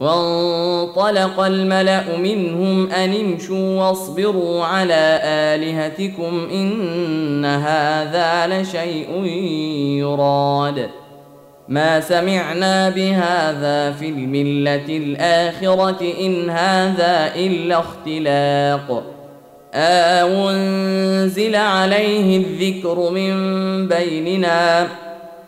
وانطلق الملأ منهم أن امشوا واصبروا على آلهتكم إن هذا لشيء يراد. ما سمعنا بهذا في الملة الآخرة إن هذا إلا اختلاق. أنزل عليه الذكر من بيننا.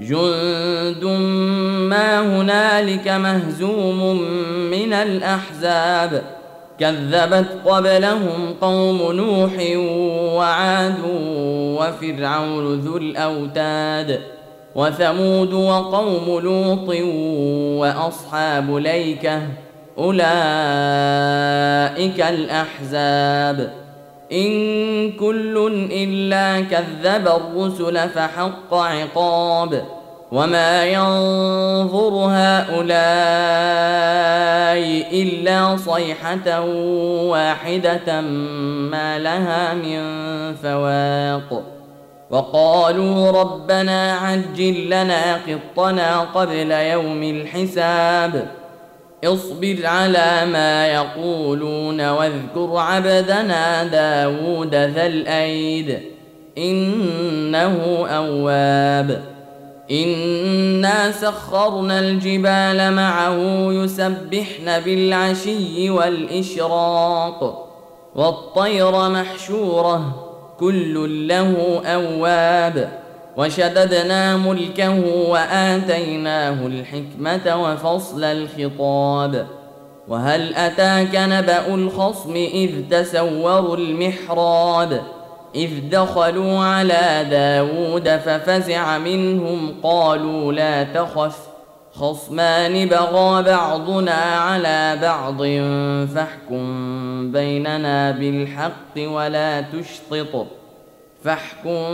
جند ما هنالك مهزوم من الاحزاب كذبت قبلهم قوم نوح وعاد وفرعون ذو الاوتاد وثمود وقوم لوط واصحاب ليكه اولئك الاحزاب ان كل الا كذب الرسل فحق عقاب وما ينظر هؤلاء الا صيحه واحدة ما لها من فواق وقالوا ربنا عجل لنا قطنا قبل يوم الحساب اصبر على ما يقولون واذكر عبدنا داود ذا الأيد إنه أواب إنا سخرنا الجبال معه يسبحن بالعشي والإشراق والطير محشورة كل له أواب وشددنا ملكه واتيناه الحكمه وفصل الخطاب وهل اتاك نبا الخصم اذ تسوروا المحراب إذ دخلوا على داود ففزع منهم قالوا لا تخف خصمان بغى بعضنا على بعض فاحكم بيننا بالحق ولا تشطط فاحكم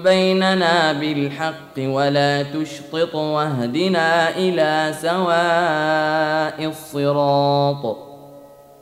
بيننا بالحق ولا تشطط واهدنا إلى سواء الصراط.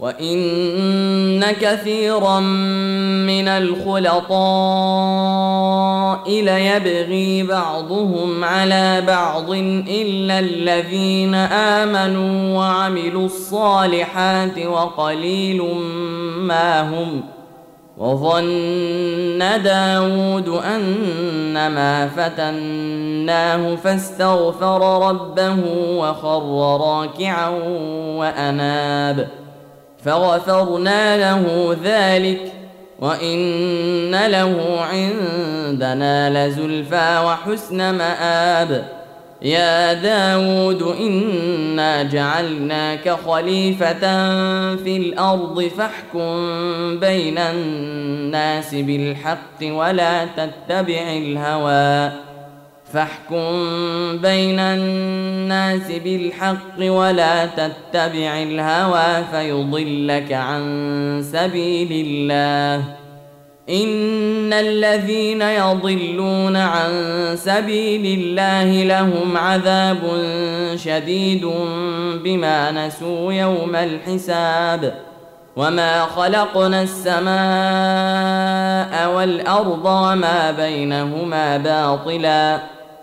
وان كثيرا من الخلطاء ليبغي بعضهم على بعض الا الذين امنوا وعملوا الصالحات وقليل ما هم وظن داود أنما فتناه فاستغفر ربه وخر راكعا وأناب فغفرنا له ذلك وإن له عندنا لزلفى وحسن مآب. يا داود إنا جعلناك خليفة في الأرض فاحكم بين الناس بالحق ولا تتبع الهوى. فاحكم بين الناس بالحق ولا تتبع الهوى فيضلك عن سبيل الله. إن الذين يضلون عن سبيل الله لهم عذاب شديد بما نسوا يوم الحساب. وما خلقنا السماء والأرض وما بينهما باطلا.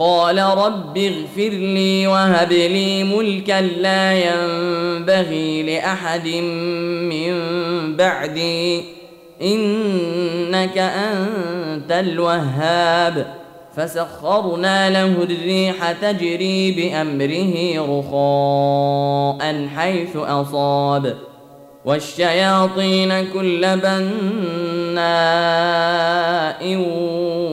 قال رب اغفر لي وهب لي ملكا لا ينبغي لأحد من بعدي. إنك أنت الوهاب. فسخرنا له الريح تجري بأمره رخاء حيث أصاب. والشياطين كل بناء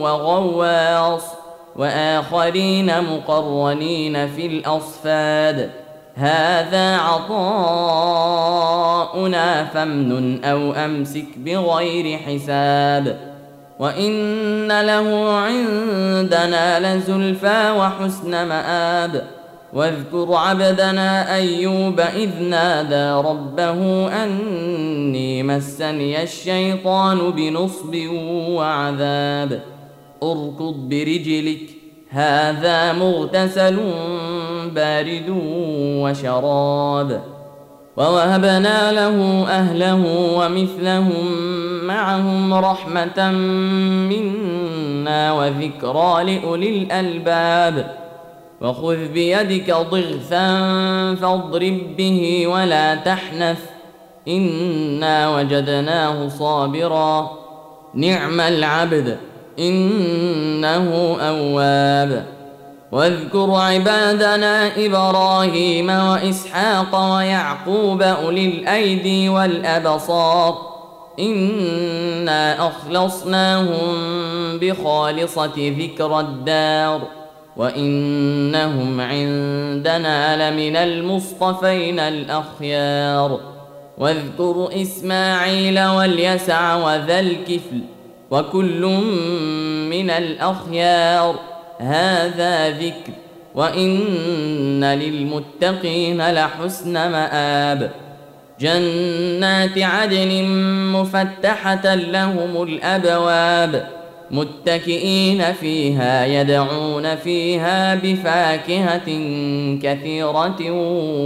وغواص. وآخرين مقرنين في الأصفاد. هذا عطاؤنا فامنن أو أمسك بغير حساب. وإن له عندنا لزلفى وحسن مآب. واذكر عبدنا أيوب إذ نادى ربه أني مسني الشيطان بنصب وعذاب. أركض برجلك. هذا مغتسل بارد وشراب. ووهبنا له أهله ومثلهم معهم رحمة منا وذكرى لأولي الألباب. وخذ بيدك ضغثا فاضرب به ولا تحنث. إنا وجدناه صابرا. نعم العبد. إنه أواب. واذكر عبادنا إبراهيم وإسحاق ويعقوب أولي الأيدي والأبصار. إنا أخلصناهم بخالصة ذكر الدار. وإنهم عندنا لمن المصطفين الأخيار. واذكر إسماعيل واليسع وذا الكفل. وكل من الأخيار. هذا ذكر. وإن للمتقين لحسن مآب. جنات عدن مفتحة لهم الأبواب. متكئين فيها يدعون فيها بفاكهة كثيرة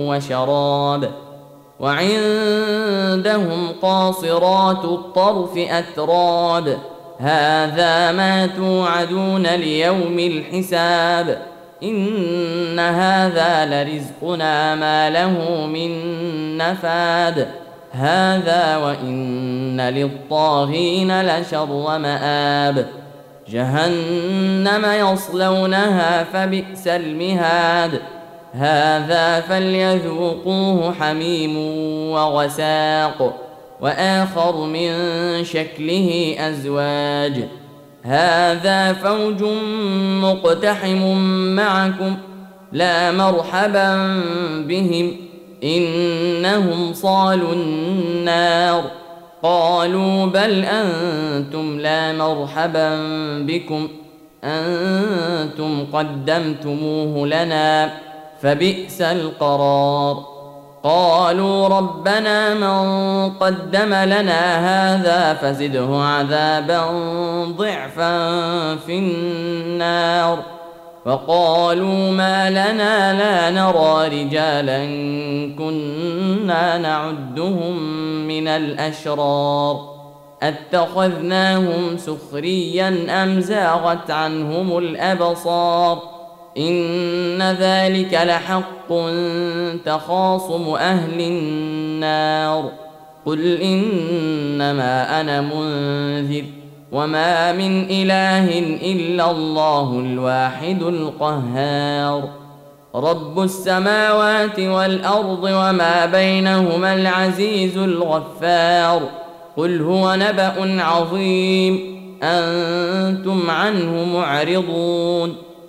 وشراب. وعندهم قاصرات الطرف أتراب. هذا ما توعدون ليوم الحساب. إن هذا لرزقنا ما له من نفاد. هذا وإن للطاغين لشر مآب. جهنم يصلونها فبئس المهاد. هذا فليذوقوه حميم وغساق. وآخر من شكله أزواج. هذا فوج مقتحم معكم لا مرحبا بهم إنهم صالوا النار. قالوا بل أنتم لا مرحبا بكم أنتم قدمتموه لنا فبئس القرار. قالوا ربنا من قدم لنا هذا فزده عذابا ضعفا في النار. فقالوا ما لنا لا نرى رجالا كنا نعدهم من الأشرار. أتخذناهم سخريا أم زاغت عنهم الأبصار؟ إن ذلك لحق تخاصم أهل النار. قل إنما أنا منذر وما من إله إلا الله الواحد القهار. رب السماوات والأرض وما بينهما العزيز الغفار. قل هو نبأ عظيم. أنتم عنه معرضون.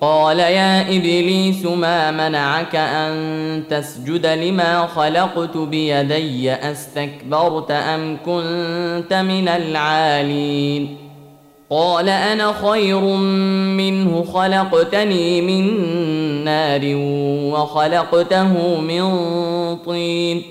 قال يا إبليس ما منعك أن تسجد لما خلقت بيدي؟ أستكبرت أم كنت من العالين؟ قال أنا خير منه خلقتني من نار وخلقته من طين.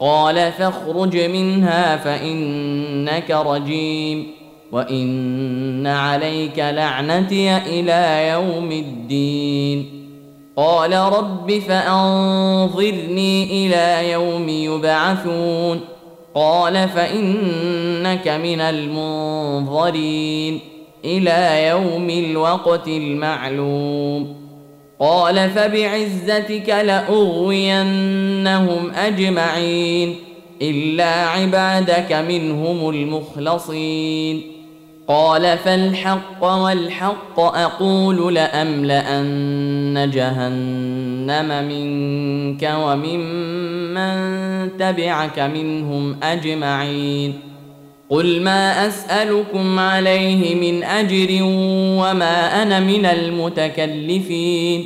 قال فاخرج منها فإنك رجيم. وان عليك لعنتي إلى يوم الدين. قال رب فانظرني إلى يوم يبعثون. قال فانك من المنظرين. إلى يوم الوقت المعلوم. قال فبعزتك لاغوينهم اجمعين. الا عبادك منهم المخلصين. قال فالحق والحق أقول لأملأن جهنم منك وممن تبعك منهم أجمعين قل ما أسألكم عليه من أجر وما أنا من المتكلفين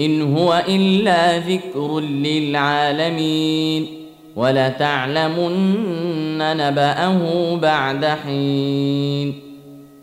إن هو إلا ذكر للعالمين ولتعلمن نبأه بعد حين